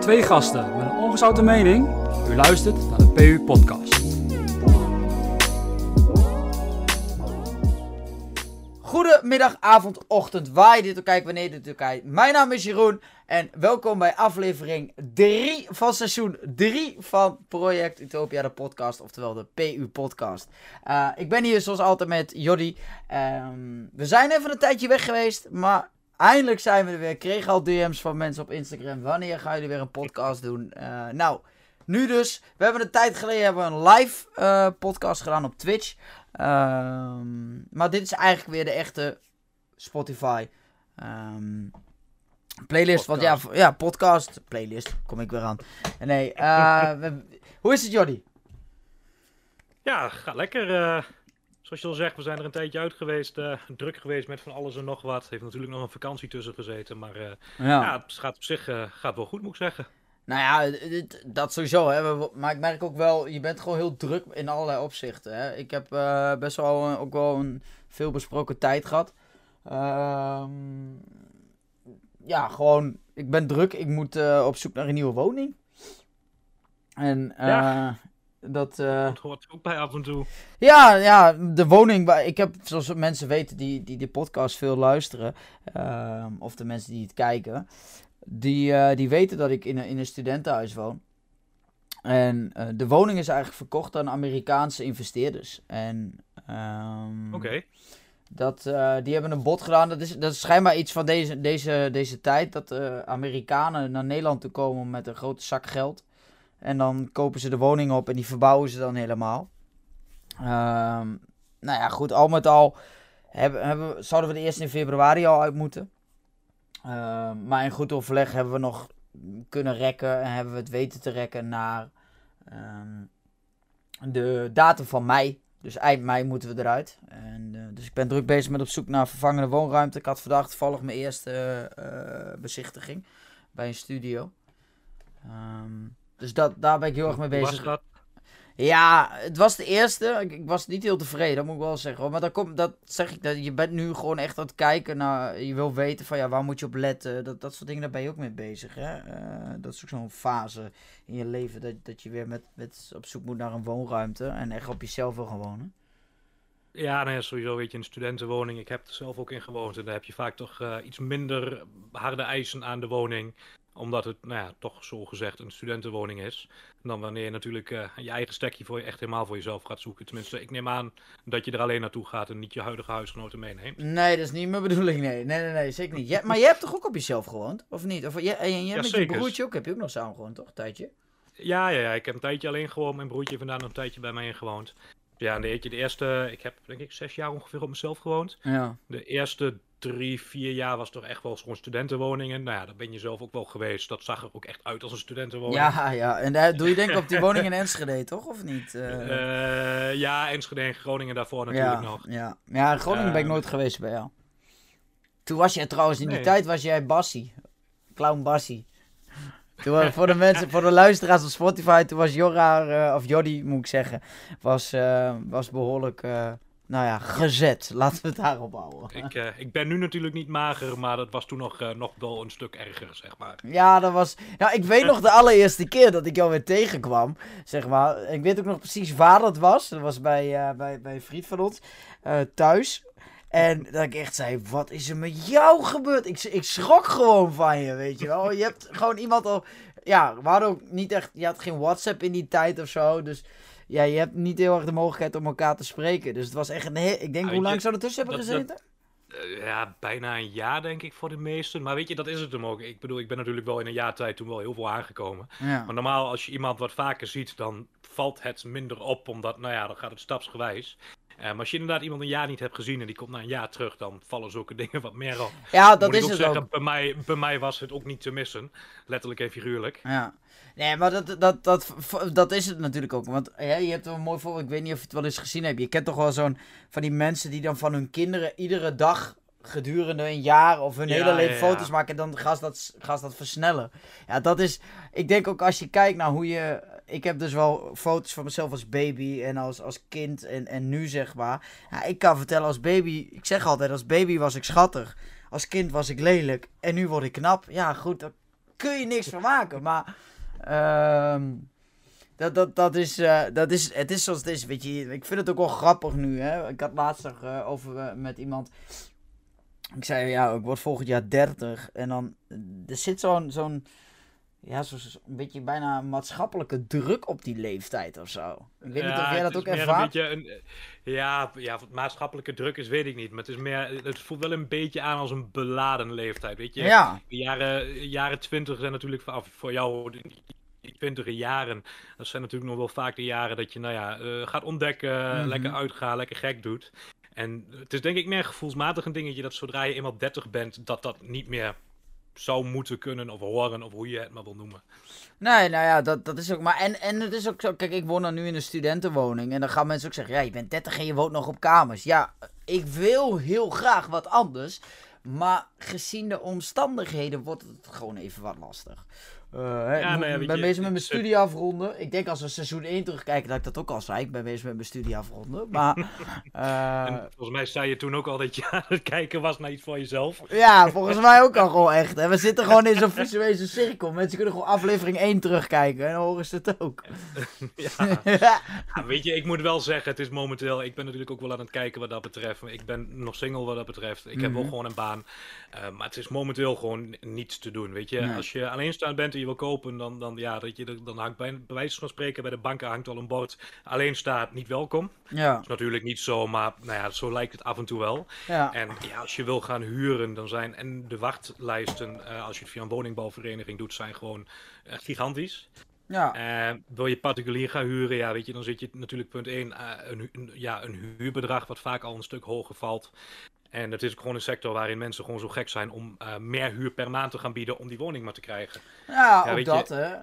Twee gasten met een ongezouten mening. U luistert naar de PU Podcast. Goedemiddag, avond, ochtend, waar je dit ook kijkt, wanneer je dit ook kijkt. Mijn naam is Jeroen en welkom bij aflevering 3 van seizoen 3 van Project Utopia, de podcast, oftewel de PU Podcast. Uh, ik ben hier zoals altijd met Joddy. Um, we zijn even een tijdje weg geweest, maar eindelijk zijn we er weer. Ik kreeg al DM's van mensen op Instagram. Wanneer gaan jullie weer een podcast doen? Uh, nou, nu dus. We hebben een tijd geleden hebben we een live uh, podcast gedaan op Twitch. Um, maar dit is eigenlijk weer de echte Spotify um, playlist. Want ja, ja, podcast, playlist, kom ik weer aan. Nee, uh, we, hoe is het Jordi? Ja, gaat lekker. Zoals je al zegt, we zijn er een tijdje uit geweest. Uh, druk geweest met van alles en nog wat. Heeft natuurlijk nog een vakantie tussen gezeten. Maar ja. ja. het gaat op zich gaat wel goed, moet ik zeggen. Nou ja, dat sowieso. Hè. Maar ik merk ook wel, je bent gewoon heel druk in allerlei opzichten. Hè. Ik heb best wel ook wel een veel besproken tijd gehad. Uh, ja, gewoon, ik ben druk. Ik moet op zoek naar een nieuwe woning. En ja. Dat... dat hoort ook bij af en toe. Ja, ja, de woning. Ik heb, zoals mensen weten die, die de podcast veel luisteren. Ehm, of de mensen die het kijken die, uh, die weten dat ik in een, in een studentenhuis woon. En uh, de woning is eigenlijk verkocht aan Amerikaanse investeerders. En um, Oké. Dat, uh, die hebben een bod gedaan. Dat is, dat is schijnbaar iets van deze, deze, deze tijd. Dat Amerikanen naar Nederland toe komen met een grote zak geld. En dan kopen ze de woning op en die verbouwen ze dan helemaal. Um, nou ja, goed, al met al hebben, hebben, zouden we de eerst in februari al uit moeten. Uh, maar in goed overleg hebben we nog kunnen rekken en hebben we het weten te rekken naar um, de datum van mei. Dus eind mei moeten we eruit. En, uh, dus ik ben druk bezig met op zoek naar vervangende woonruimte. Ik had vandaag toevallig mijn eerste uh, bezichtiging bij een studio. Um, dus dat, daar ben ik heel erg mee bezig. Was ja, het was de eerste. Ik, ik, was niet heel tevreden, dat moet ik wel zeggen. Maar dan komt, dat zeg ik, dat je bent nu gewoon echt aan het kijken naar. Je wil weten van ja, waar moet je op letten. Dat, dat soort dingen, daar ben je ook mee bezig. Hè? Uh, dat is ook zo'n fase in je leven dat, dat je weer met, met op zoek moet naar een woonruimte. En echt op jezelf wil gaan wonen. Ja, nou ja, sowieso weet je, een studentenwoning. Ik heb er zelf ook in gewoond. En daar heb je vaak toch uh, iets minder harde eisen aan de woning omdat het, nou ja, toch zo gezegd een studentenwoning is. Dan wanneer je natuurlijk uh, je eigen stekje voor je echt helemaal voor jezelf gaat zoeken. Tenminste, ik neem aan dat je er alleen naartoe gaat en niet je huidige huisgenoten meeneemt. Nee, dat is niet mijn bedoeling, nee. Nee, nee, nee, zeker niet. Je, maar je hebt toch ook op jezelf gewoond, of niet? Of, je, en je, ja, met je broertje ook, heb je ook nog samen gewoond, toch? Een tijdje? Ja, ja, ja, ik heb een tijdje alleen gewoond. Mijn broertje heeft vandaan een tijdje bij mij in gewoond. Ja, en de, de eerste, ik heb denk ik zes jaar ongeveer op mezelf gewoond. Ja. De eerste drie, vier jaar was toch echt wel gewoon studentenwoningen. Nou ja, daar ben je zelf ook wel geweest. Dat zag er ook echt uit als een studentenwoning. Ja, ja. En daar doe je denk ik op die woning in Enschede, toch? Of niet? Uh... Uh, ja, Enschede en Groningen daarvoor natuurlijk ja, nog. Ja, ja Groningen ben ik nooit geweest bij jou. Toen was jij trouwens, in die nee. tijd was jij Bassie. Clown Bassie. Toen, voor de mensen, voor de luisteraars op Spotify, toen was Jorra, of Joddy moet ik zeggen, was, was behoorlijk nou ja, gezet. Laten we het daarop houden. Ik, uh, ik ben nu natuurlijk niet mager, maar dat was toen nog, uh, nog wel een stuk erger, zeg maar. Ja, dat was... Nou, ik weet nog de allereerste keer dat ik jou weer tegenkwam, zeg maar. Ik weet ook nog precies waar dat was. Dat was bij, uh, bij, bij een vriend van ons, thuis. En dat ik echt zei, wat is er met jou gebeurd? Ik, ik schrok gewoon van je, weet je wel. Je hebt gewoon iemand al... Ja, we hadden ook niet echt... Je had geen WhatsApp in die tijd of zo, dus ja, je hebt niet heel erg de mogelijkheid om elkaar te spreken. Dus het was echt een heel... Ik denk, hoe lang zou er tussen hebben gezeten? uh, ja, bijna een jaar denk ik voor de meesten. Maar weet je, dat is het hem ook. Ik bedoel, ik ben natuurlijk wel in een jaar tijd toen wel heel veel aangekomen. Ja. Maar normaal, als je iemand wat vaker ziet, dan valt het minder op. Omdat, nou ja, dan gaat het stapsgewijs. Uh, maar als je inderdaad iemand een jaar niet hebt gezien en die komt na een jaar terug, dan vallen zulke dingen wat meer op. Ja, dat Moet is ik ook het zeggen, ook. Bij mij, bij mij was het ook niet te missen. Letterlijk en figuurlijk. Ja. Nee, maar dat, dat, dat, dat is het natuurlijk ook. Want je hebt een mooi voorbeeld. Ik weet niet of je het wel eens gezien hebt. Je kent toch wel zo'n van die mensen die dan van hun kinderen iedere dag gedurende een jaar of hun Ja, hele leven ja, ja. foto's maken. En dan gaan ze, dat, gaan ze dat versnellen. Ja, dat is. Ik denk ook als je kijkt naar hoe je. Ik heb dus wel foto's van mezelf als baby en als, als kind en, en nu zeg maar. Ja, ik kan vertellen als baby. Ik zeg altijd, als baby was ik schattig. als kind was ik lelijk en nu word ik knap. Ja, goed, daar kun je niks van maken. Maar ehm, dat, dat, dat, is, eh, dat is, het is zoals het is, weet je. Ik vind het ook wel grappig nu, hè. Ik had laatst nog eh, over eh, met iemand... Ik zei, ja, ik word volgend jaar 30. En dan, er zit zo'n, zo'n ja, zo een beetje bijna maatschappelijke druk op die leeftijd of zo. Ik weet niet of jij dat ook ervaart. Een een, ja, ja, maatschappelijke druk is, weet ik niet. Maar het, is meer, het voelt wel een beetje aan als een beladen leeftijd, weet je. Ja. De jaren, jaren 20 zijn natuurlijk voor, voor jou die twintige jaren, dat zijn natuurlijk nog wel vaak de jaren dat je, nou ja, uh, gaat ontdekken, Mhm. lekker uitgaan, lekker gek doet. En het is denk ik meer gevoelsmatig een dingetje dat zodra je eenmaal 30 bent, dat dat niet meer zou moeten kunnen of horen, of hoe je het maar wil noemen. Nee, nou ja, dat, dat is ook. Maar en, en het is ook zo. Kijk, ik woon dan nu in een studentenwoning. En dan gaan mensen ook zeggen: ja, je bent 30 en je woont nog op kamers. Ja, ik wil heel graag wat anders. Maar gezien de omstandigheden wordt het gewoon even wat lastig. Uh, ja, nou ja, ik ben je, bezig met mijn studie afronden. Ik denk als we seizoen 1 terugkijken dat ik dat ook al zei. Ik ben bezig met mijn studie afronden. Maar, uh, volgens mij zei je toen ook al dat je aan het kijken was naar iets voor jezelf. Ja, volgens mij ook al gewoon echt. En we zitten gewoon in zo'n visuele cirkel. Mensen kunnen gewoon aflevering 1 terugkijken en dan horen ze het ook. ja. ja. weet je, ik moet wel zeggen, het is momenteel... Ik ben natuurlijk ook wel aan het kijken wat dat betreft. Ik ben nog single wat dat betreft. Ik mm -hmm. heb wel gewoon een baan. Uh, maar het is momenteel gewoon niets te doen, weet je. Als je alleenstaand bent je wil kopen, dan, dan, ja, dat je, dan hangt bij, bij wijze van spreken bij de banken hangt al een bord alleen staat niet welkom. Ja. Dat is natuurlijk niet zo, maar nou ja, zo lijkt het af en toe wel. Ja. En ja, als je wil gaan huren, dan zijn en de wachtlijsten, uh, als je het via een woningbouwvereniging doet, zijn gewoon uh, gigantisch. Ja. Uh, wil je particulier gaan huren, ja, weet je, dan zit je natuurlijk punt 1, een, een, ja, een huurbedrag wat vaak al een stuk hoger valt. En het is gewoon een sector waarin mensen gewoon zo gek zijn om uh, meer huur per maand te gaan bieden om die woning maar te krijgen. Ja, ja ook dat je, hè.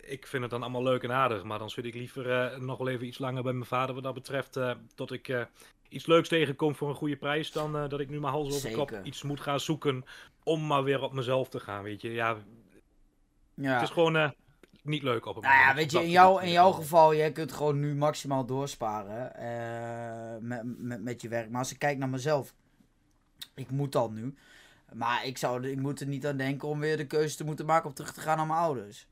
Ik vind het dan allemaal leuk en aardig, maar dan zit ik liever uh, nog wel even iets langer bij mijn vader wat dat betreft. Uh, tot ik iets leuks tegenkom voor een goede prijs dan dat ik nu maar hals over kop iets moet gaan zoeken om maar weer op mezelf te gaan, weet je. Ja, ja. het is gewoon niet leuk op het nou ja, weet je, in, jou, in jouw geval, jij kunt gewoon nu maximaal doorsparen uh, met, met, met je werk. Maar als ik kijk naar mezelf, ik moet al nu. Maar ik, zou, ik moet er niet aan denken om weer de keuze te moeten maken om terug te gaan naar mijn ouders.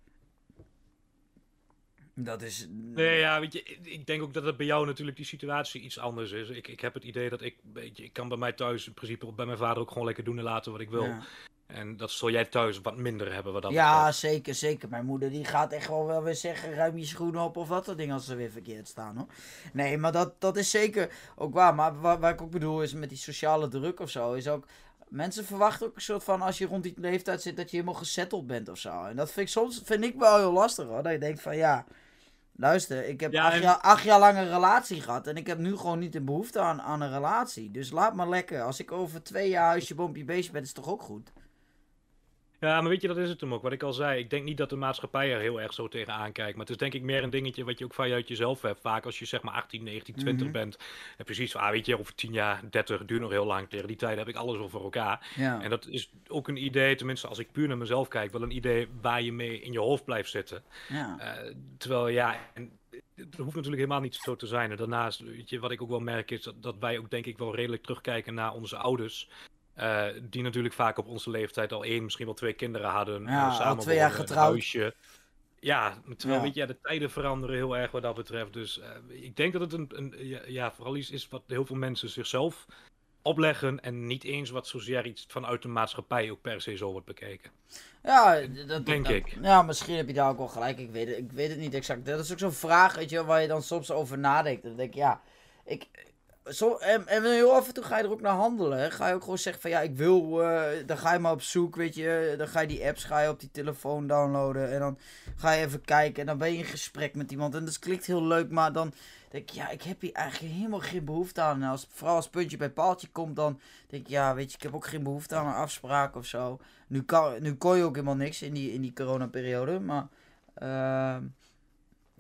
Dat is. Nee, ja, weet je, ik denk ook dat het bij jou natuurlijk die situatie iets anders is. Ik, ik heb het idee dat ik, weet je, ik kan bij mij thuis in principe bij mijn vader ook gewoon lekker doen en laten wat ik wil. Ja. En dat zal jij thuis wat minder hebben. Wat dat ja, betreft. zeker, zeker. Mijn moeder die gaat echt wel wel weer zeggen, ruim je schoenen op of wat dat ding als ze weer verkeerd staan hoor. Nee, maar dat, dat is zeker ook waar. Maar waar, waar ik ook bedoel is met die sociale druk of zo, is ook... Mensen verwachten ook een soort van, als je rond die leeftijd zit, dat je helemaal gezetteld bent of zo. En dat vind ik soms, vind ik wel heel lastig hoor. Dat je denkt van, ja, luister, ik heb Ja, acht, en- jaar, acht jaar lang een relatie gehad. En ik heb nu gewoon niet de behoefte aan, aan een relatie. Dus laat maar lekker. Als ik over twee jaar huisje, boompje, beestje ben, is het toch ook goed? Ja, maar weet je, dat is het hem ook. Wat ik al zei, ik denk niet dat de maatschappij er heel erg zo tegenaan kijkt. Maar het is denk ik meer een dingetje wat je ook vanuit jezelf hebt. Vaak als je zeg maar 18, 19, 20 Mhm. bent. En precies, ah, weet je, over 10 jaar, 30, duurt nog heel lang. Tegen die tijd heb ik alles voor elkaar. Ja. En dat is ook een idee, tenminste als ik puur naar mezelf kijk, wel een idee waar je mee in je hoofd blijft zitten. ja. Eh, terwijl ja, en het hoeft natuurlijk helemaal niet zo te zijn. En daarnaast, weet je, wat ik ook wel merk is dat, dat wij ook denk ik wel redelijk terugkijken naar onze ouders. Eh, die natuurlijk vaak op onze leeftijd al één, misschien wel twee kinderen hadden. Ja, eh, al samen twee jaar getrouwd. huisje. Ja, terwijl Ja. weet je, ja, de tijden veranderen heel erg wat dat betreft. Dus eh, ik denk dat het een, een ja, ja, vooral iets is wat heel veel mensen zichzelf opleggen. En niet eens wat zozeer iets vanuit de maatschappij ook per se zo wordt bekeken. Ja, dat Denk dat- ik. Ja, misschien heb je daar ook wel gelijk. Ik weet het, ik weet het niet exact. Dat is ook zo'n vraag, weet je, waar je dan soms over nadenkt. Dan denk ik, ja, ik. Zo, en, en heel af en toe ga je er ook naar handelen. Ga je ook gewoon zeggen van ja, ik wil. eh, dan ga je maar op zoek, weet je. Dan ga je die apps ga op die telefoon downloaden. En dan ga je even kijken. En dan ben je in gesprek met iemand. En dat klinkt heel leuk, maar dan denk ik, ja, ik heb hier eigenlijk helemaal geen behoefte aan. En als, vooral als puntje bij paaltje komt, dan denk ik, ja, weet je, ik heb ook geen behoefte aan een afspraak of zo. Nu, kan, nu kon je ook helemaal niks in die, in die coronaperiode, maar... ehm,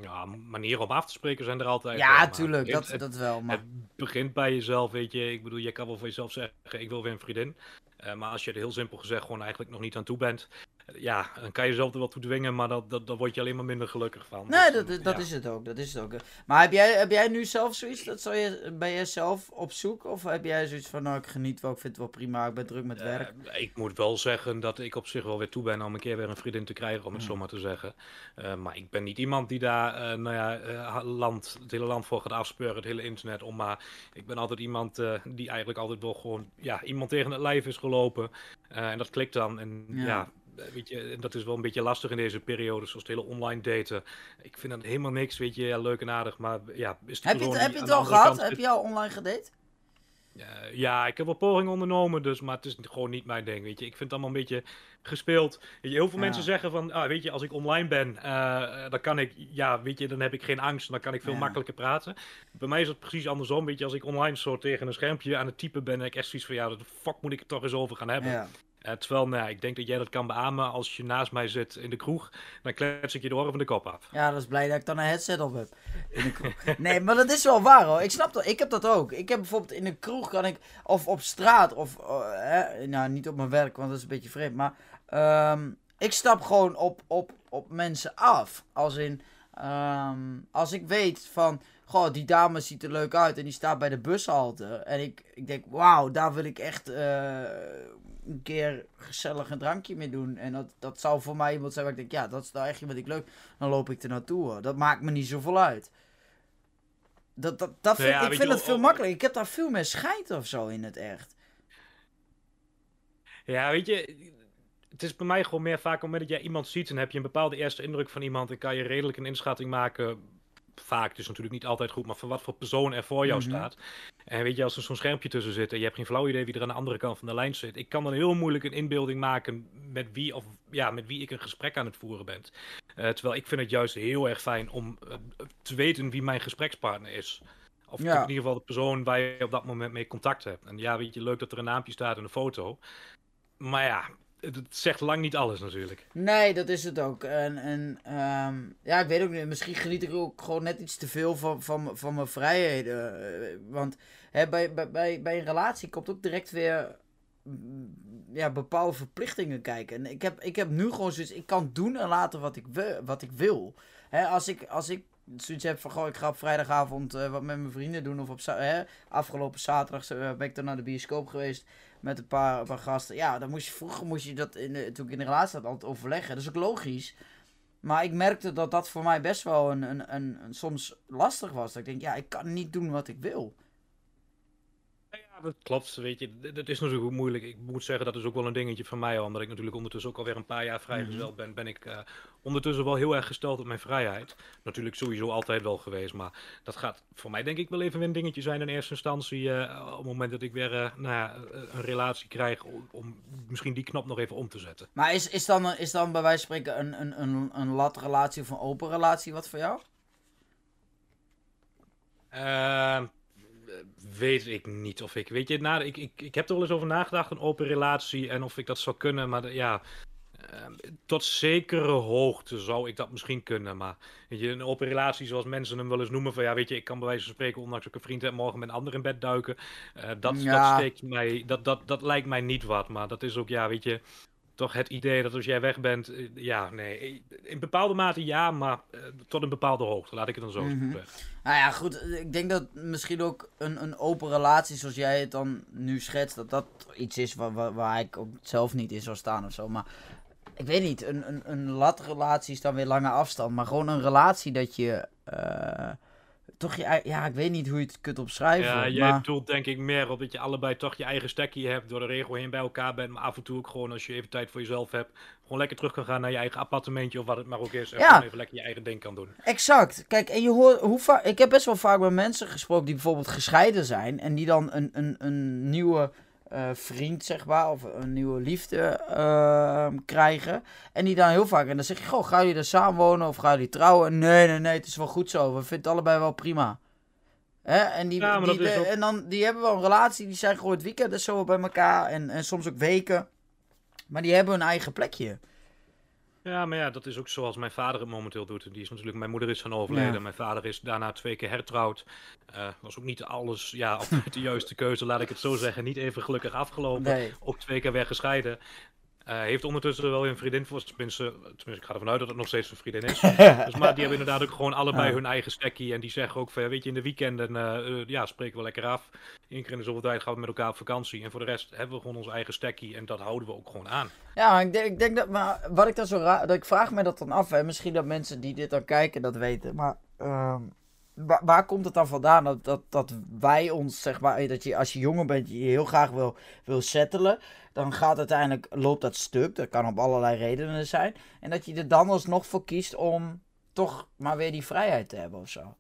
Ja, manieren om af te spreken zijn er altijd. ja, tuurlijk, het- dat, het- dat wel, maar... Het begint bij jezelf, weet je. Ik bedoel, je kan wel voor jezelf zeggen, ik wil weer een vriendin. Eh, maar als je er heel simpel gezegd gewoon eigenlijk nog niet aan toe bent. Ja, dan kan je jezelf er wel toe dwingen, maar dat, dat, daar word je alleen maar minder gelukkig van. Nee, Dus, dat, dat ja. is het ook. Dat is het ook. Maar heb jij, heb jij nu zelf zoiets? Dat zou je, ben jij zelf op zoek? Of heb jij zoiets van, nou, ik geniet wel, ik vind het wel prima, ik ben druk met werk? Eh, ik moet wel zeggen dat ik op zich wel weer toe ben om een keer weer een vriendin te krijgen, om het Hmm. zo maar te zeggen. Eh, maar ik ben niet iemand die daar eh, nou ja, land, het hele land voor gaat afspeuren, het hele internet om. Maar ik ben altijd iemand die eigenlijk altijd wel gewoon ja, iemand tegen het lijf is gelopen. En dat klikt dan. En Ja. ja. Eh, Weet je, en dat is wel een beetje lastig in deze periode, zoals het hele online daten. Ik vind dat helemaal niks, weet je, ja, leuk en aardig, maar ja, is Heb je het, heb je het al gehad? kant Heb je al online gedate? ja, ik heb wel pogingen ondernomen, dus, maar het is gewoon niet mijn ding, weet je. Ik vind het allemaal een beetje gespeeld. Weet je, heel veel Ja. mensen zeggen van, ah, weet je, als ik online ben, eh, dan kan ik, ja, weet je, dan heb ik geen angst, dan kan ik veel Ja. makkelijker praten. Bij mij is het precies andersom, weet je, als ik online zo tegen een schermpje aan het typen ben, dan heb ik echt zoiets van, ja, de fuck moet ik het toch eens over gaan hebben. Eh, terwijl, nou, ik denk dat jij dat kan beamen als je naast mij zit in de kroeg, dan klets ik je de oren van de kop af. Ja, dat is blij dat ik dan een headset op heb. In de kroeg. Nee, maar dat is wel waar hoor. Ik snap dat. Ik heb dat ook. Ik heb bijvoorbeeld in een kroeg kan ik, of op straat, of, eh, nou niet op mijn werk, want dat is een beetje vreemd. Maar ehm, ik stap gewoon op, op, op mensen af. Als in, ehm, als ik weet van, goh, die dame ziet er leuk uit en die staat bij de bushalte. En ik, ik denk, wauw, daar wil ik echt eh, een keer gezellig een drankje mee doen. En dat, dat zou voor mij iemand zijn waar ik denk, ja, dat is nou echt iemand die ik leuk dan loop ik er naartoe. hoor. Dat maakt me niet zoveel uit. Dat, dat, dat vind, Nou ja, ik vind het veel oh, makkelijker. Ik heb daar veel meer scheid of zo in het echt. Ja, weet je, het is bij mij gewoon meer vaak op het moment dat jij iemand ziet en heb je een bepaalde eerste indruk van iemand en kan je redelijk een inschatting maken. Vaak, dus natuurlijk niet altijd goed, maar van wat voor persoon er voor jou Mhm. staat. En weet je, als er zo'n schermpje tussen zit en je hebt geen flauw idee wie er aan de andere kant van de lijn zit. Ik kan dan heel moeilijk een inbeelding maken met wie, of, ja, met wie ik een gesprek aan het voeren ben. Eh, terwijl ik vind het juist heel erg fijn om eh, te weten wie mijn gesprekspartner is. Of Ja. in ieder geval de persoon waar je op dat moment mee contact hebt. En ja, weet je, leuk dat er een naampje staat en een foto. Maar ja, het, zegt lang niet alles natuurlijk. Nee, dat is het ook. En, ehm, ja, ik weet ook niet. Misschien geniet ik ook gewoon net iets te veel van, van, van mijn vrijheden. Eh, Want hè, bij, bij, bij, een relatie komt ook direct weer ja, bepaalde verplichtingen kijken. En ik heb, ik heb nu gewoon zoiets. Ik kan doen en laten wat ik, wil, wat ik wil. Hè, als, ik, als ik zoiets heb van, goh, ik ga op vrijdagavond eh, wat met mijn vrienden doen. Of op hè, afgelopen zaterdag eh, ben ik dan naar de bioscoop geweest met een paar, een paar gasten. Ja, dan moest je, vroeger moest je dat, in de, toen ik in de relatie zat, altijd overleggen. Dat is ook logisch. Maar ik merkte dat dat voor mij best wel een, een, een, een- soms lastig was. Dat ik denk, ja, ik kan niet doen wat ik wil. Dat klopt. Weet je, dat is natuurlijk moeilijk. Ik moet zeggen, dat is ook wel een dingetje van mij. Omdat ik natuurlijk ondertussen ook alweer een paar jaar vrijgezel ben, ben ik eh, ondertussen wel heel erg gesteld op mijn vrijheid. Natuurlijk sowieso altijd wel geweest. Maar dat gaat voor mij denk ik wel even weer een dingetje zijn in eerste instantie. eh, op het moment dat ik weer eh, nou ja, een relatie krijg. Om, om misschien die knop nog even om te zetten. Maar is, is, dan, is dan bij wijze van spreken een, een, een, een lat relatie of een open relatie wat voor jou? Weet ik niet of ik. Weet je, na, ik, ik, ik heb er wel eens over nagedacht, een open relatie. En of ik dat zou kunnen. Maar de- ja. ehm, tot zekere hoogte zou ik dat misschien kunnen. Maar weet je, een open relatie, zoals mensen hem wel eens noemen. Van ja, weet je, ik kan bij wijze van spreken, ondanks dat ik een vriend heb, morgen met een ander in bed duiken. Eh, dat, Ja. dat steekt mij. Dat, dat, dat lijkt mij niet wat. Maar dat is ook, ja, weet je. Toch het idee dat als jij weg bent, eh, ja, nee. In bepaalde mate ja, maar eh, tot een bepaalde hoogte. Laat ik het dan zo zeggen. Nou ja, goed. Ik denk dat misschien ook een, een open relatie zoals jij het dan nu schetst, dat dat iets is waar, waar, waar ik ook zelf niet in zou staan of zo. Maar ik weet niet, een, een, een latrelatie is dan weer lange afstand. Maar gewoon een relatie dat je eh, toch je ja, ik weet niet hoe je het kunt omschrijven. Ja, jij maar... bedoelt denk ik meer op dat je allebei toch je eigen stekje hebt, door de regel heen bij elkaar bent, maar af en toe ook gewoon als je even tijd voor jezelf hebt, gewoon lekker terug kan gaan naar je eigen appartementje of wat het maar ook is, en Ja. gewoon even lekker je eigen ding kan doen. Exact. Kijk, en je hoort hoe vaak. Ik heb best wel vaak met mensen gesproken die bijvoorbeeld gescheiden zijn. En die dan een, een, een nieuwe vriend, zeg maar, of een nieuwe liefde ehm, krijgen. En die dan heel vaak. En dan zeg je, goh, gaan jullie er samenwonen of gaan jullie trouwen? Nee, nee, nee, het is wel goed zo. We vinden het allebei wel prima. Hè? En, die, Ja, maar die, dat is de- ook- en dan, die hebben wel een relatie, die zijn gewoon het weekend en zo bij elkaar. En, en soms ook weken. Maar die hebben hun eigen plekje. Ja, maar ja, dat is ook zoals mijn vader het momenteel doet. Die is natuurlijk, mijn moeder is gaan overleden, Ja. mijn vader is daarna twee keer hertrouwd. Eh was ook niet alles, ja, of de juiste keuze, laat ik het zo zeggen, niet even gelukkig afgelopen. Nee. Ook twee keer weer gescheiden. Uh, heeft ondertussen wel een vriendin voor, tenminste, tenminste, ik ga ervan uit dat het nog steeds een vriendin is. dus, maar die hebben inderdaad ook gewoon allebei hun eigen stekkie. En die zeggen ook van, weet je, in de weekenden, uh, ja, spreken we lekker af. Eén keer in de zoveel tijd gaan we met elkaar op vakantie. En voor de rest hebben we gewoon onze eigen stekkie en dat houden we ook gewoon aan. Ja, ik denk, ik denk dat, maar wat ik dan zo raar, dat ik vraag me dat dan af. Hè. Misschien dat mensen die dit dan kijken dat weten, maar... Ehm, waar, komt het dan vandaan dat, dat, dat wij ons, zeg maar, dat je als je jonger bent, je heel graag wil, wil settelen, dan gaat uiteindelijk, loopt dat stuk, dat kan op allerlei redenen zijn, en dat je er dan alsnog voor kiest om toch maar weer die vrijheid te hebben of zo.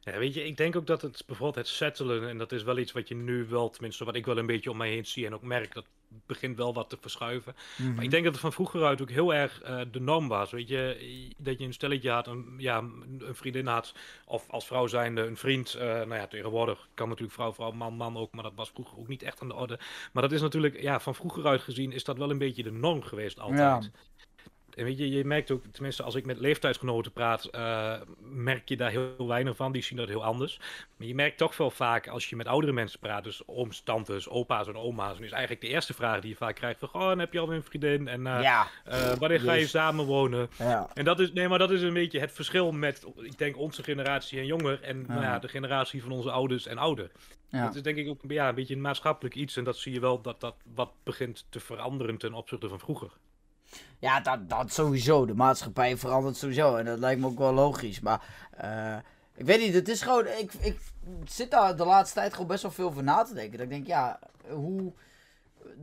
Ja, weet je, ik denk ook dat het bijvoorbeeld het settelen, en dat is wel iets wat je nu wel, tenminste wat ik wel een beetje om mij heen zie en ook merk, dat begint wel wat te verschuiven. Maar ik Mhm. denk dat het van vroeger uit ook heel erg eh, de norm was. Weet je, dat je een stelletje had, een, ja, een vriendin had, of als vrouw zijnde een vriend. eh, nou ja, tegenwoordig kan natuurlijk vrouw, vrouw, man, man ook, maar dat was vroeger ook niet echt aan de orde. Maar dat is natuurlijk, ja, van vroeger uit gezien is dat wel een beetje de norm geweest altijd. En weet je, je merkt ook, tenminste als ik met leeftijdsgenoten praat, eh, merk je daar heel weinig van. Die zien dat heel anders. Maar je merkt toch wel vaak als je met oudere mensen praat, dus ooms, tantes, opa's en oma's, en is eigenlijk de eerste vraag die je vaak krijgt van, oh, en heb je alweer een vriendin? En ja. eh, wanneer ga je Yes. samen wonen? Ja. En dat is, nee, maar dat is een beetje het verschil met, ik denk, onze generatie en jonger en nou ja, de generatie van onze ouders en ouder. Ja. Dat is denk ik ook ja, een beetje een maatschappelijk iets en dat zie je wel dat dat wat begint te veranderen ten opzichte van vroeger. Ja, dat, dat sowieso. De maatschappij verandert sowieso. En dat lijkt me ook wel logisch. Maar eh, ik weet niet, het is gewoon. Ik, ik zit daar de laatste tijd gewoon best wel veel voor na te denken. Dat ik denk, ja, hoe.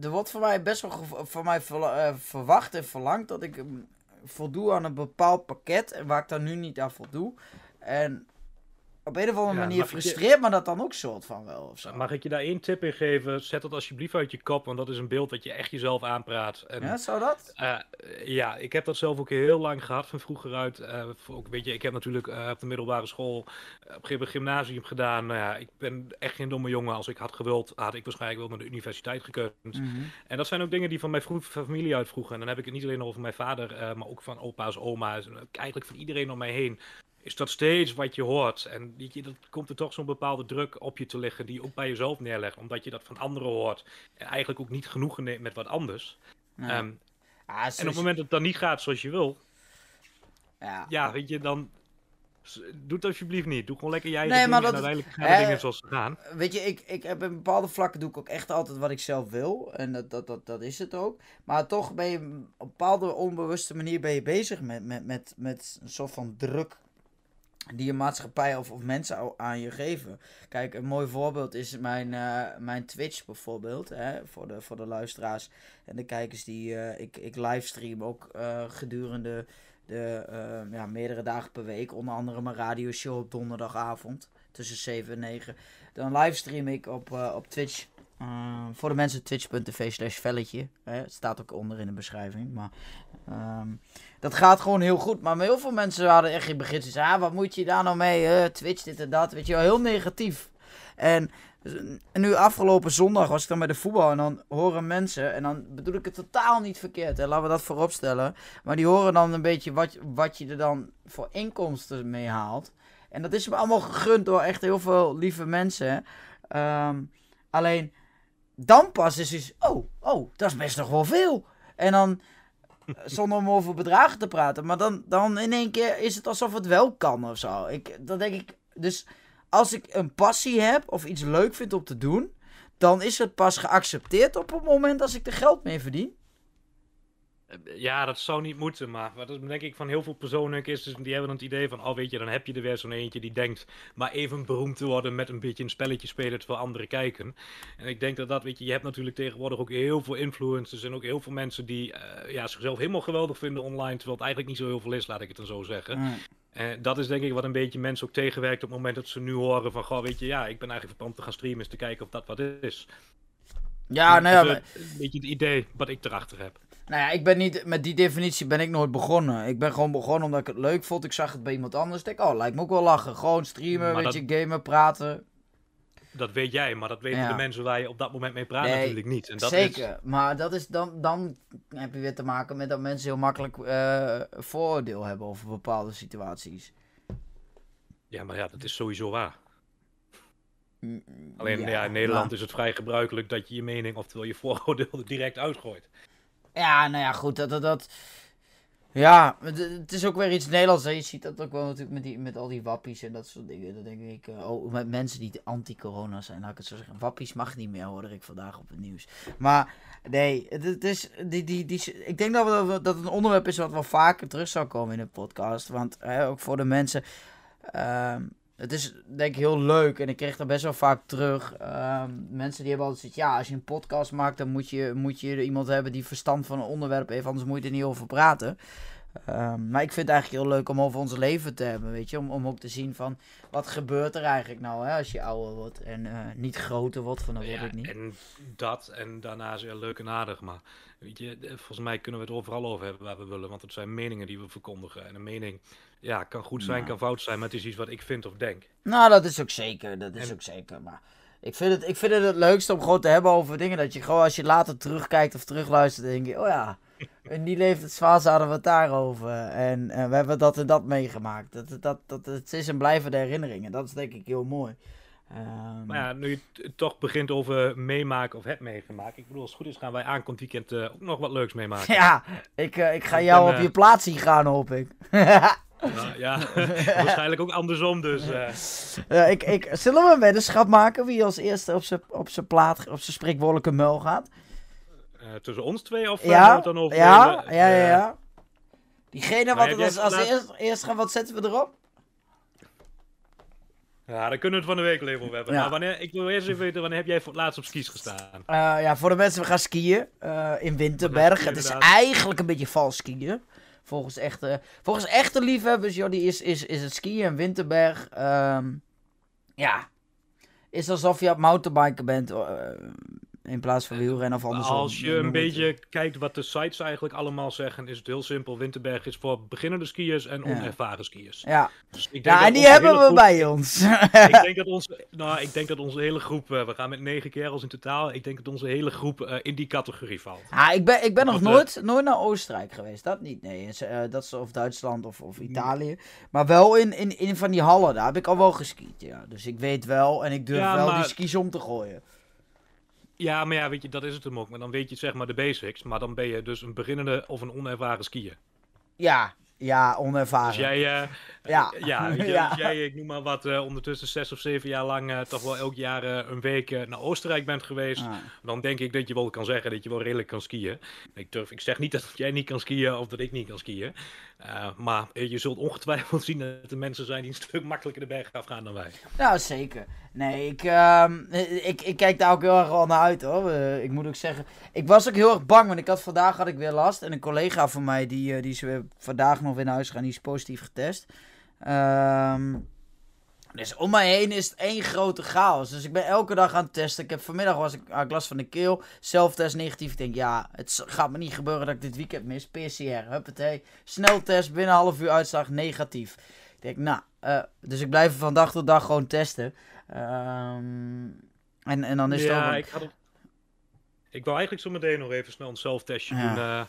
Er wordt voor mij best wel van mij eh, verwacht en verlangd dat ik mm, voldoe aan een bepaald pakket. En waar ik dan nu niet aan voldoe. En op een of andere Ja, manier ik je- frustreert me dat dan ook soort van wel. Of zo. Mag ik je daar één tip in geven? Zet dat alsjeblieft uit je kop, want dat is een beeld dat je echt jezelf aanpraat. En, Ja, zou dat? eh, ja, ik heb dat zelf ook heel lang gehad van vroeger uit. Eh, ook, weet je, ik heb natuurlijk eh, op de middelbare school op een gegeven gymnasium gedaan. Nou ja, ik ben echt geen domme jongen. Als ik had gewild, had ik waarschijnlijk wel naar de universiteit gekund. Mhm. En dat zijn ook dingen die van mijn vroeg- familie uit vroegen. En dan heb ik het niet alleen over mijn vader, maar ook van opa's, oma's. Eigenlijk van iedereen om mij heen. Is dat steeds wat je hoort. En je, dat komt er toch zo'n bepaalde druk op je te liggen. Die je ook bij jezelf neerlegt. Omdat je dat van anderen hoort. En eigenlijk ook niet genoegen neemt met wat anders. Ehm, Ah, en op het moment dat het dan niet gaat zoals je wil. ja. Ja, weet je, dan. Doe het alsjeblieft niet. Doe gewoon lekker jij Nee, maar en dat uiteindelijk gaan hè, dingen zoals ze gaan. Weet je, ik, ik heb in bepaalde vlakken doe ik ook echt altijd wat ik zelf wil. En dat, dat, dat, dat is het ook. Maar toch ben je op een bepaalde onbewuste manier ben je bezig met, met, met, met een soort van druk die je maatschappij of, of mensen aan je geven. Kijk, een mooi voorbeeld is mijn, eh, mijn Twitch bijvoorbeeld. Hè, voor, de, voor de luisteraars en de kijkers die eh, ik, ik livestream ook eh, gedurende de ja, meerdere dagen per week. Onder andere mijn radioshow op donderdagavond tussen 7 en 9. Dan livestream ik op, op Twitch. Eh, voor de mensen twitch.tv slash velletje. Het staat ook onder in de beschrijving. Maar ehm, dat gaat gewoon heel goed. Maar heel veel mensen hadden echt in het begin zoiets. Ah, wat moet je daar nou mee? Twitch, dit en dat. Weet je wel, heel negatief. En, en nu afgelopen zondag was ik dan bij de voetbal. En dan horen mensen. En dan bedoel ik het totaal niet verkeerd. Hè, laten we dat voorop stellen. Maar die horen dan een beetje wat, wat je er dan voor inkomsten mee haalt. En dat is me allemaal gegund door echt heel veel lieve mensen. Ehm, alleen dan pas is het. Oh, oh, dat is best nog wel veel. En dan. eh, Zonder om over bedragen te praten. Maar dan, dan in één keer is het alsof het wel kan of zo. Ik, dan denk ik. Dus als ik een passie heb of iets leuk vind om te doen. Dan is het pas geaccepteerd op het moment als ik er geld mee verdien. Ja, dat zou niet moeten, maar wat is denk ik van heel veel personen is, dus die hebben dan het idee van, oh weet je, dan heb je er weer zo'n eentje die denkt maar even beroemd te worden met een beetje een spelletje spelen terwijl anderen kijken. En ik denk dat dat, weet je, je hebt natuurlijk tegenwoordig ook heel veel influencers en ook heel veel mensen die eh, ja, zichzelf helemaal geweldig vinden online, terwijl het eigenlijk niet zo heel veel is, laat ik het dan zo zeggen. En dat is denk ik wat een beetje mensen ook tegenwerkt op het moment dat ze nu horen van, goh, weet je, ja, ik ben eigenlijk plan te gaan streamen, eens te kijken of dat wat is. Ja, nou ja, maar- eh, een beetje het idee wat ik erachter heb. Nou ja, ik ben niet, met die definitie ben ik nooit begonnen. Ik ben gewoon begonnen omdat ik het leuk vond. Ik zag het bij iemand anders. Ik denk, oh, lijkt me ook wel lachen. Gewoon streamen, Maar weet dat- je, gamen, praten. Dat weet jij, maar dat weten Ja. de mensen waar je op dat moment mee praat Nee, natuurlijk niet. En dat Zeker, Is, maar dat is dan, dan heb je weer te maken met dat mensen heel makkelijk eh, vooroordeel hebben over bepaalde situaties. ja, maar ja, dat is sowieso waar. Mm, Alleen ja, in Nederland is het vrij gebruikelijk dat je je mening, oftewel je vooroordeel, direct uitgooit. Ja, nou ja, goed, dat... dat. Ja, het, is ook weer iets Nederlands. Hè. Je ziet dat ook wel natuurlijk met, die, met al die wappies en dat soort dingen. Dan denk ik, eh, oh, met mensen die anti-corona zijn, laat ik het zo zeggen. Wappies mag niet meer, hoorde ik vandaag op het nieuws. Maar nee, het, is, die, die, die, ik denk dat, we, dat een onderwerp is wat wel vaker terug zou komen in de podcast. Want hè, ook voor de mensen... ehm, het is denk ik heel leuk en ik kreeg dat best wel vaak terug. Ehm, mensen die hebben altijd gezegd, ja, als je een podcast maakt, dan moet je, moet je iemand hebben die verstand van een onderwerp heeft, anders moet je er niet over praten. Ehm, maar ik vind het eigenlijk heel leuk om over ons leven te hebben, weet je. Om, om ook te zien van, wat gebeurt er eigenlijk nou hè, als je ouder wordt en eh, niet groter wordt, van dan word Ja, ik niet. en dat, en daarna is leuk en aardig, maar weet je, volgens mij kunnen we het overal over hebben waar we willen, want het zijn meningen die we verkondigen. En een mening, ja, kan goed zijn, Ja. kan fout zijn, maar het is iets wat ik vind of denk. Nou, dat is ook zeker. Dat is En- ook zeker. Maar ik vind, het, ik vind het het leukste om gewoon te hebben over dingen. Dat je gewoon als je later terugkijkt of terugluistert, denk je: oh ja, in die levensfase hadden we het daarover. En eh, we hebben dat en dat meegemaakt. Dat, dat, dat, het is een blijvende herinnering. En dat is denk ik heel mooi. Ehm, Maar ja, nu je het toch begint over meemaken of hebt meegemaakt. Ik bedoel, als het goed is gaan wij aankomend weekend eh, ook nog wat leuks meemaken. ja, ik, eh, ik ga jou op eh, je plaats zien gaan, hoop ik. Nou, ja, waarschijnlijk ook andersom dus. eh. Ja, ik, ik, zullen we een weddenschap maken wie als eerste op zijn op zijn plaat, op zijn spreekwoordelijke muil gaat? Eh, tussen ons twee of eh, Ja, het dan over... ja, eh, ja, ja, eh, ja. Diegene wat het als, als laat- eerst, eerst gaan, wat zetten we erop? Ja, daar kunnen we het van de week even over hebben. Ja. Maar wanneer, ik wil eerst even weten, wanneer heb jij voor het laatst op skis gestaan? Eh, ja, voor de mensen, we gaan skiën eh, in Winterberg. skiën, Het is inderdaad. eigenlijk een beetje vals skiën. Volgens echte, volgens echte liefhebbers, joh, die is, is, is het skiën in Winterberg. ehm, ja, is alsof je op mountainbiken bent eh, in plaats van wielrennen of andersom. Als je een het. beetje kijkt wat de sites eigenlijk allemaal zeggen, is het heel simpel. Winterberg is voor beginnende skiers en onervaren skiers. Ja, Dus ik denk ja en die hebben we groep- bij ons. Ik denk dat onze, nou, ik denk dat onze hele groep, eh, we gaan met negen kerels in totaal, ik denk dat onze hele groep eh, in die categorie valt. Ah, ik ben, ik ben nog nooit, nooit naar Oostenrijk geweest. Dat niet, nee. Eh, dat is of Duitsland of, of Italië. Maar wel in, in, in van die hallen, daar heb ik al wel geskiet, ja. Dus ik weet wel en ik durf Ja, wel die skis om te gooien. Ja, maar ja, weet je, dat is het hem ook. Maar dan weet je zeg maar de basics, maar dan ben je dus een beginnende of een onervaren skier. Ja, ja, onervaren. Dus jij, eh, Ja. ja, weet je, Ja. als jij, ik noem maar wat, eh, ondertussen zes of zeven jaar lang eh, toch wel elk jaar een week naar Oostenrijk bent geweest, Ah. dan denk ik dat je wel kan zeggen dat je wel redelijk kan skiën. Ik, durf, ik zeg niet dat jij niet kan skiën of dat ik niet kan skiën, maar je zult ongetwijfeld zien dat er mensen zijn die een stuk makkelijker de berg afgaan dan wij. Ja, zeker. Nee, ik, ehm, ik, ik kijk daar ook heel erg wel naar uit hoor. Eh, ik moet ook zeggen, ik was ook heel erg bang, want ik had vandaag had ik weer last. En een collega van mij, die, eh, die is vandaag nog weer naar huis gegaan, die is positief getest. Ehm, dus om mij heen is het één grote chaos. Dus ik ben elke dag aan het testen. Ik heb vanmiddag was ik, had last van de keel. Zelftest negatief. Ik denk, ja, het gaat me niet gebeuren dat ik dit weekend mis. PCR, huppatee. Sneltest, binnen een half uur uitslag negatief. Ik denk, nou, eh, dus ik blijf van dag tot dag gewoon testen. Ehm, en, en dan is het ja, ook... een- ik had het... Ik wou eigenlijk zo meteen nog even snel een zelftestje Ja. doen. eh,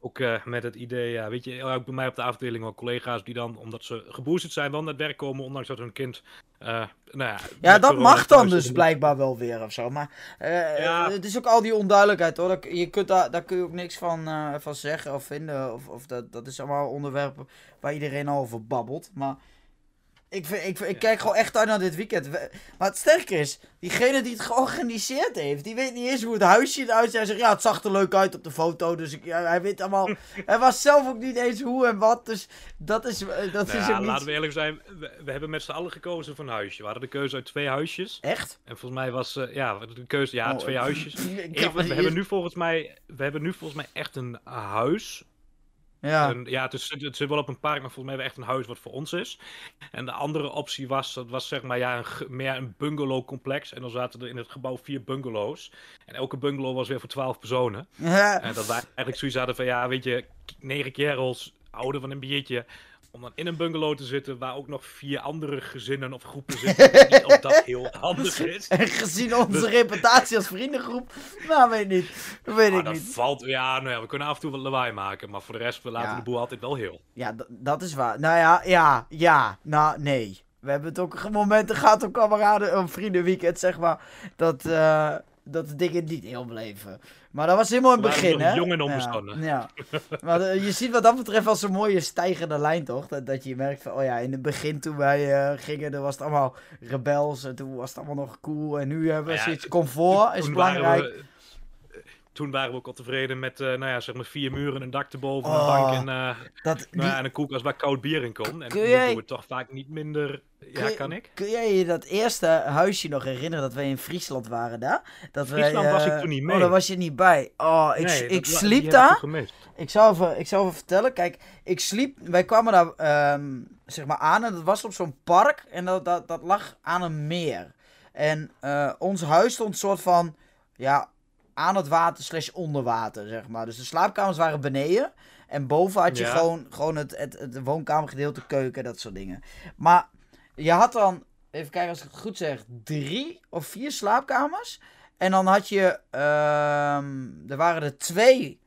ook eh, met het idee, ja, weet je, ook bij mij op de afdeling wel collega's die dan, omdat ze geboosterd zijn, wel naar het werk komen, ondanks dat hun kind, eh, nou ja... Ja, dat mag dan dus blijkbaar wel weer of zo. Maar eh, Ja. het is ook al die onduidelijkheid hoor. Dat- Je kunt daar, daar kun je ook niks van, van zeggen of vinden. Of, of dat, dat is allemaal onderwerpen waar iedereen al over babbelt. Maar ik, vind, ik, ik kijk gewoon echt uit naar dit weekend. We- Maar het sterke is, diegene die het georganiseerd heeft, die weet niet eens hoe het huisje eruit ziet. Hij zegt, ja, het zag er leuk uit op de foto. Dus ik, ja, hij weet allemaal... hij was zelf ook niet eens hoe en wat. Dus dat is, eh, dat Nou is ja, niet... laten we eerlijk zijn, we, we hebben met z'n allen gekozen voor een huisje. We hadden de keuze uit twee huisjes. Echt? En volgens mij was, eh, ja, de keuze, ja, Oh, twee huisjes. Even, we hebben nu volgens mij, we hebben nu volgens mij echt een huis. Ja. Ja, het, is, het zit wel op een park, maar volgens mij hebben we echt een huis wat voor ons is. En de andere optie was, dat was zeg maar ja, een, meer een bungalowcomplex. En dan zaten er in het gebouw vier bungalows. En elke bungalow was weer voor twaalf personen. Ja. En dat wij eigenlijk zoiets hadden van, ja, weet je, negen kerels, houden van een biertje. Om dan in een bungalow te zitten waar ook nog vier andere gezinnen of groepen zitten. Niet of dat heel handig is. En gezien onze Dus- reputatie als vriendengroep, nou weet ik niet. Weet Maar ik dat niet. valt, ja, nou ja, we kunnen af en toe wat lawaai maken. Maar voor de rest, we laten Ja. de boel altijd wel heel. Ja, dat is waar. Nou ja, ja, ja, nou nee. we hebben het ook momenten gehad op kameraden, op vriendenweekend, zeg maar, dat, eh, dat de dingen niet heel bleven. Maar dat was helemaal in het We waren begin, hè? jong en Ja, onbestandig. Ja. Maar eh, je ziet wat dat betreft wel zo'n mooie stijgende lijn, toch? Dat, dat je merkt van, oh ja, in het begin toen wij eh, gingen, dan was het allemaal rebels en toen was het allemaal nog cool. En nu hebben we ja, zoiets, comfort is belangrijk. We, toen waren we ook al tevreden met, eh, nou ja, zeg maar vier muren, een dak erboven, Oh, een bank en, eh, Dat, die, nou ja, en een koelkast waar koud bier in kon. En jij- doen we het toch vaak niet minder... Ja, kan ik? Kun jij je dat eerste huisje nog herinneren dat wij in Friesland waren daar? Dat wij, Friesland was ik eh, toen niet Oh, mee. daar was je niet bij. Oh, ik, Nee, ik dat sliep daar. Ik zal, even, ik zal even vertellen. Kijk, ik sliep. Wij kwamen daar ehm, zeg maar aan en dat was op zo'n park. En dat, dat, dat lag aan een meer. En ons huis stond soort van. Ja, aan het water slash onder water, zeg maar. Dus de slaapkamers waren beneden. En boven had je Ja. gewoon, gewoon het, het, het woonkamergedeelte, keuken, dat soort dingen. Maar je had dan, even kijken als ik het goed zeg, drie of vier slaapkamers. En dan had je, ehm, er waren er twee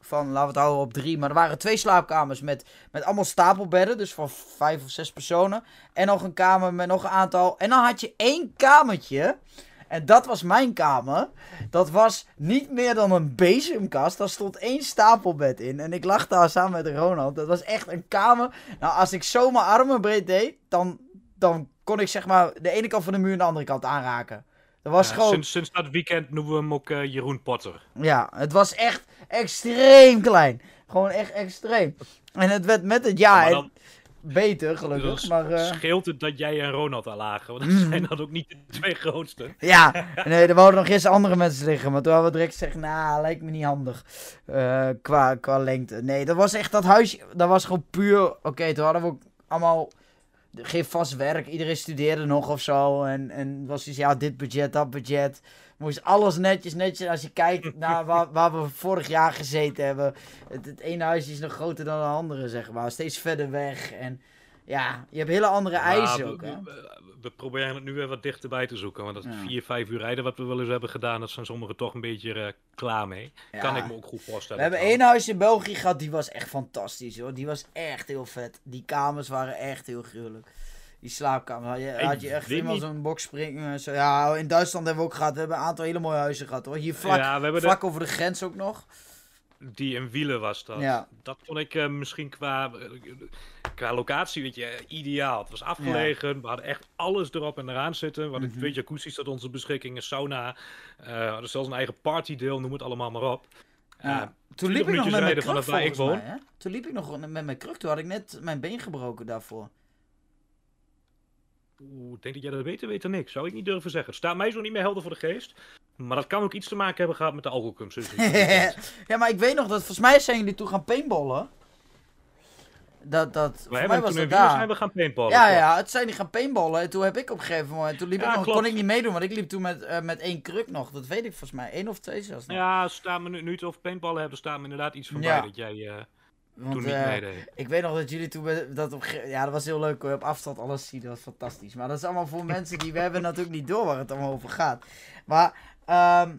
van, laten we het houden op drie. Maar er waren twee slaapkamers met, met allemaal stapelbedden. Dus voor vijf of zes personen. En nog een kamer met nog een aantal. En dan had je één kamertje. En dat was mijn kamer. Dat was niet meer dan een bezemkast. Daar stond één stapelbed in. En ik lag daar samen met Ronald. Dat was echt een kamer. Nou, als ik zo mijn armen breed deed, dan, dan kon ik zeg maar de ene kant van de muur en de andere kant aanraken. Dat was Ja, gewoon... sinds, sinds dat weekend noemen we hem ook eh, Jeroen Potter. Ja, het was echt extreem klein. Gewoon echt extreem. En het werd met het jaar dan beter, gelukkig. dus Maar, eh, scheelt het dat jij en Ronald al lagen. Want dan Mm. zijn dat ook niet de twee grootste. ja, nee, er wouden nog eerst andere mensen liggen. Maar toen hadden we direct gezegd, nou, lijkt me niet handig. eh, qua, qua lengte. Nee, dat was echt, dat huisje, dat was gewoon puur... Oké, toen hadden we ook allemaal geen vast werk. Iedereen studeerde nog of zo. En, en was dus, ja, dit budget, dat budget. Moest alles netjes, netjes. Als je kijkt naar waar, waar we vorig jaar gezeten hebben. Het, het ene huisje is nog groter dan het andere, zeg maar. Steeds verder weg. En ja, je hebt hele andere eisen Ja, ook, we, hè. we- we proberen het nu weer wat dichterbij te zoeken. Want dat Ja. vier, vijf uur rijden wat we wel eens hebben gedaan, dat zijn sommigen toch een beetje eh, klaar mee. Kan ik me ook goed voorstellen. We hebben één huis in België gehad, die was echt fantastisch, hoor. Die was echt heel vet. Die kamers waren echt heel gruwelijk. Die slaapkamer, had je, had je echt helemaal zo'n boxspring. eh, Zo. Ja, in Duitsland hebben we ook gehad. We hebben een aantal hele mooie huizen gehad, hoor. Hier vlak, ja, vlak over de grens ook nog. Die in Wielen was dat. Ja. Dat vond ik eh, misschien qua, eh, qua locatie, weet je, ideaal. Het was afgelegen, we hadden echt alles erop en eraan zitten. We hadden Mhm. twee jacuzzis tot onze beschikking, een sauna. hadden zelfs een eigen partydeel, noem het allemaal maar op. Ja. Toen 20 liep ik nog met mijn kruk, vanaf waar ik mij, woon. Toen liep ik nog met mijn kruk. Toen had ik net mijn been gebroken daarvoor. Oeh, ik denk dat jij dat weet, weet er niks. Zou ik niet durven zeggen. Het staat mij zo niet meer helder voor de geest. Maar dat kan ook iets te maken hebben gehad met de alcoholconsumptie. ja, maar ik weet nog dat volgens mij zijn jullie toen gaan paintballen. Dat, dat, We mij hebben was toen zijn we gaan paintballen. Ja, ja, het zijn die gaan paintballen. En toen heb ik op een gegeven moment. Toen liep Ja, ik nog, klopt. kon ik niet meedoen, want ik liep toen met, eh, met één kruk nog. Dat weet ik volgens mij. Eén of twee zelfs. nog. Ja, staan we nu, nu het over paintballen hebben, staat me inderdaad iets van Ja. bij dat jij eh, want, toen niet eh, meedeed. Ik weet nog dat jullie toen. Dat op, ja, dat was heel leuk hoor. Op afstand alles zien. Dat was fantastisch. Maar dat is allemaal voor mensen die. We hebben natuurlijk niet door waar het allemaal over gaat. Maar. Ehm,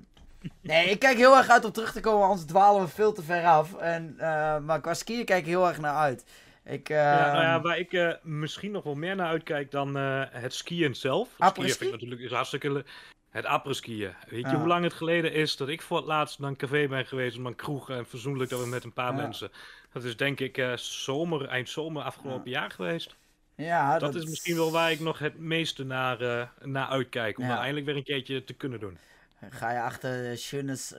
nee, ik kijk heel erg uit om terug te komen, anders dwalen we veel te ver af. En, eh, maar qua skiën kijk ik heel erg naar uit. Ik, Ja, nou ja, ehm, waar ik eh, misschien nog wel meer naar uitkijk dan eh, het skiën zelf. Het skiën vind ik natuurlijk is hartstikke Het après-skiën. Weet je Ja. hoe lang het geleden is dat ik voor het laatst naar een café ben geweest, naar een kroeg en verzoenlijk dat we met een paar Ja. mensen. Dat is denk ik zomer, eind zomer afgelopen jaar geweest. ja, Dat, is misschien wel waar ik nog het meeste naar, naar uitkijk. Om dat eindelijk weer een keertje te kunnen doen. Ga je achter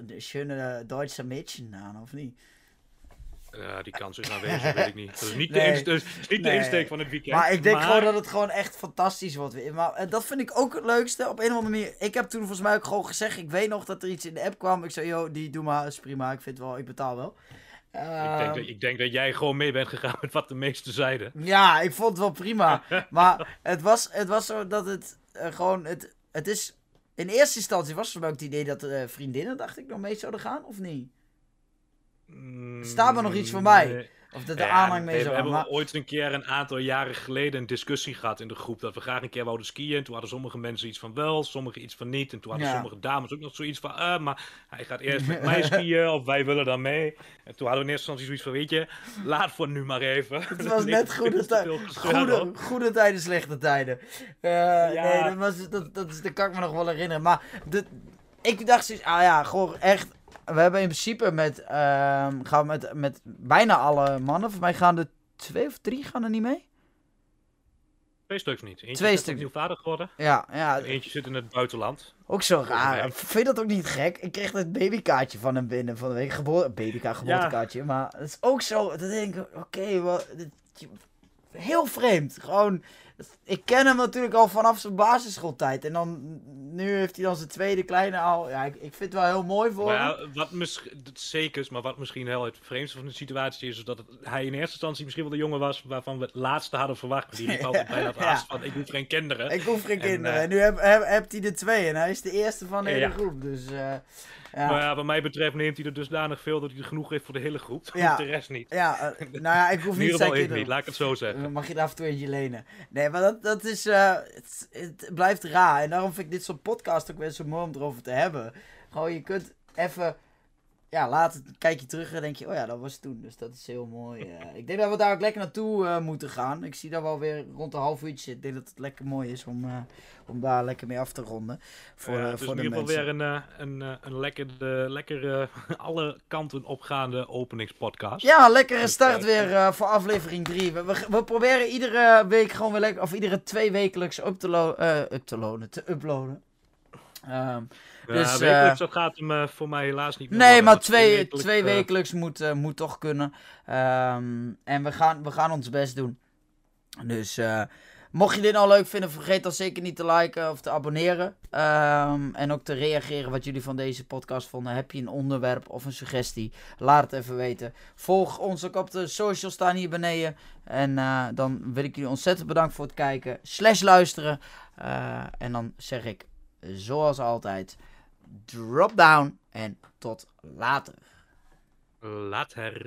de schöne, Duitse Mädchen aan, of niet? Ja, die kans is aanwezig, weet ik niet. Dat is niet, Nee. de, inst- dat is niet Nee. de insteek van het weekend. Maar ik denk maar- gewoon dat het gewoon echt fantastisch wordt. Maar eh, dat vind ik ook het leukste. Op een of andere manier. Ik heb toen volgens mij ook gewoon gezegd. Ik weet nog dat er iets in de app kwam. Ik zei, yo, die doe maar. is prima. Ik vind wel, ik betaal wel. Ik denk, Ehm, dat, ik denk dat jij gewoon mee bent gegaan met wat de meesten zeiden. Ja, ik vond het wel prima. maar het was, het was zo dat het eh, gewoon. Het, het is. In eerste instantie was het ook het idee dat eh, vriendinnen, dacht ik, nog mee zouden gaan, of niet? Mm, Staat er nog iets voor mij? Of dat de Ja, aanhang mee we, zou we hebben Maar, ooit een keer een aantal jaren geleden een discussie gehad in de groep dat we graag een keer wouden skiën. En toen hadden sommige mensen iets van wel, sommigen iets van niet. En toen hadden Ja. sommige dames ook nog zoiets van, eh, maar hij gaat eerst met mij skiën of wij willen dan mee. En toen hadden we in eerste instantie zoiets van, weet je, laat voor nu maar even. het was net goede, tijden, goede, goede tijden, slechte tijden. Eh, Nee, dat, was, dat, dat, is, dat kan ik me nog wel herinneren. Maar de, ik dacht zoiets, ah ja, gewoon echt. We hebben in principe met, ehm, gaan we met, met bijna alle mannen, voor mij gaan er twee of drie gaan er niet mee. Twee stuks niet. Eentje Twee is stuks. opnieuw vader geworden. Ja, ja, En eentje zit in het buitenland. ook zo raar. Vind je dat ook niet gek? Ik kreeg het babykaartje van hem binnen van de week. Geboor babykaart, geboortekaartje. Maar het is ook zo, dan denk ik, oké, je- heel vreemd. Gewoon, ik ken hem natuurlijk al vanaf zijn basisschooltijd. En dan, nu heeft hij dan zijn tweede kleine al. Ja, ik, ik vind het wel heel mooi voor Maar hem. ja, wat misschien, zeker is, maar wat misschien heel het vreemdste van de situatie is, is dat het, hij in eerste instantie misschien wel de jongen was waarvan we het laatste hadden verwacht. Die riep altijd bij dat Ja. arts van, ik hoef geen kinderen. Ik hoef geen En, kinderen. eh, En nu heb, heb, hebt hij er twee. En hij is de eerste van de hele Ja. groep. Dus, eh, Maar ja. ja, wat mij betreft neemt hij er dusdanig veel dat hij er genoeg heeft voor de hele groep. Ja. De rest niet. Ja, eh, nou ja, ik hoef niet ik kinderen. niet, laat ik het zo zeggen. Dan mag je er af en toe eentje lenen. Nee, maar dat, dat is. eh, het, het blijft raar. En daarom vind ik dit soort podcast ook wel zo mooi om erover te hebben. Gewoon, je kunt even. Ja, later kijk je terug en denk je, oh ja, dat was toen. Dus dat is heel mooi. eh. ik denk dat we daar ook lekker naartoe eh, moeten gaan. Ik zie dat we alweer rond een half uurtje. Ik denk dat het lekker mooi is om, eh, om daar lekker mee af te ronden. Voor, Ja, het is voor in de ieder geval weer een, een, een lekker, de, lekker alle kanten opgaande openingspodcast. Ja, lekkere Dus, start weer voor aflevering 3. We, we, we proberen iedere week gewoon weer lekker, of iedere twee wekelijks up te, lo up te loaden, te uploaden. Ehm, Ja, dus, wekelijks, eh, dat gaat hem eh, voor mij helaas niet meer nee, worden, maar twee, wekelijks, twee eh, wekelijks moet, eh, moet toch kunnen. Ehm, en we gaan, we gaan ons best doen. Dus eh, mocht je dit nou leuk vinden, vergeet dan zeker niet te liken of te abonneren. Ehm, en ook te reageren wat jullie van deze podcast vonden. Heb je een onderwerp of een suggestie? Laat het even weten. Volg ons ook op de socials staan hier beneden. En eh, dan wil ik jullie ontzettend bedanken voor het kijken. Slash luisteren. Eh, en dan zeg ik, zoals altijd, drop down en tot later. Later.